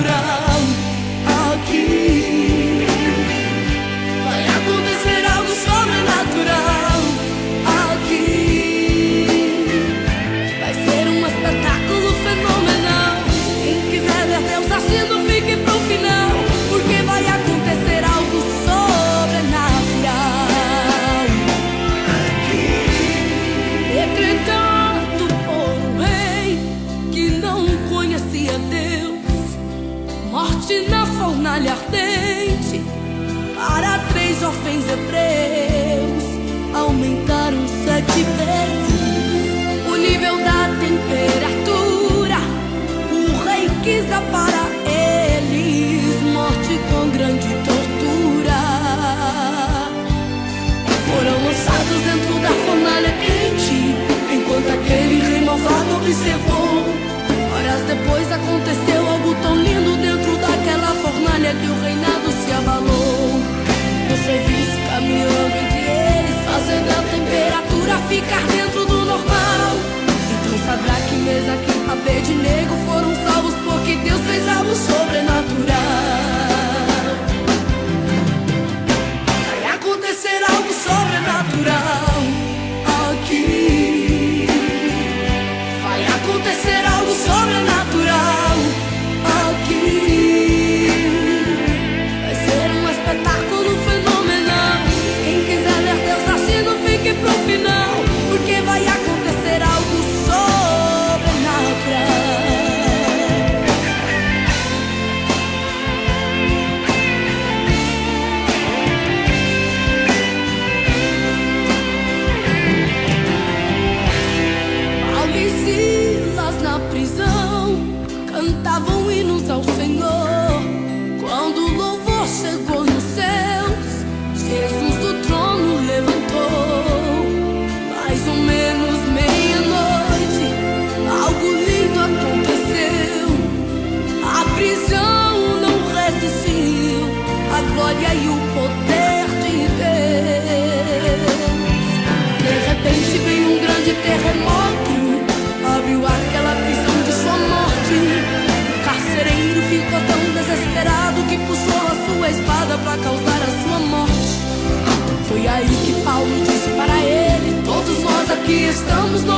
I'm not figurar. ardente para três jovens hebreus aumentaram sete vezes o nível da temperatura. O rei quis aparar. de negro. cantavam hinos ao Senhor. Quando o louvor chegou nos céus, Jesus do trono levantou. Mais ou menos meia-noite, algo lindo aconteceu. A prisão não resistiu, a glória e o poder. estamos no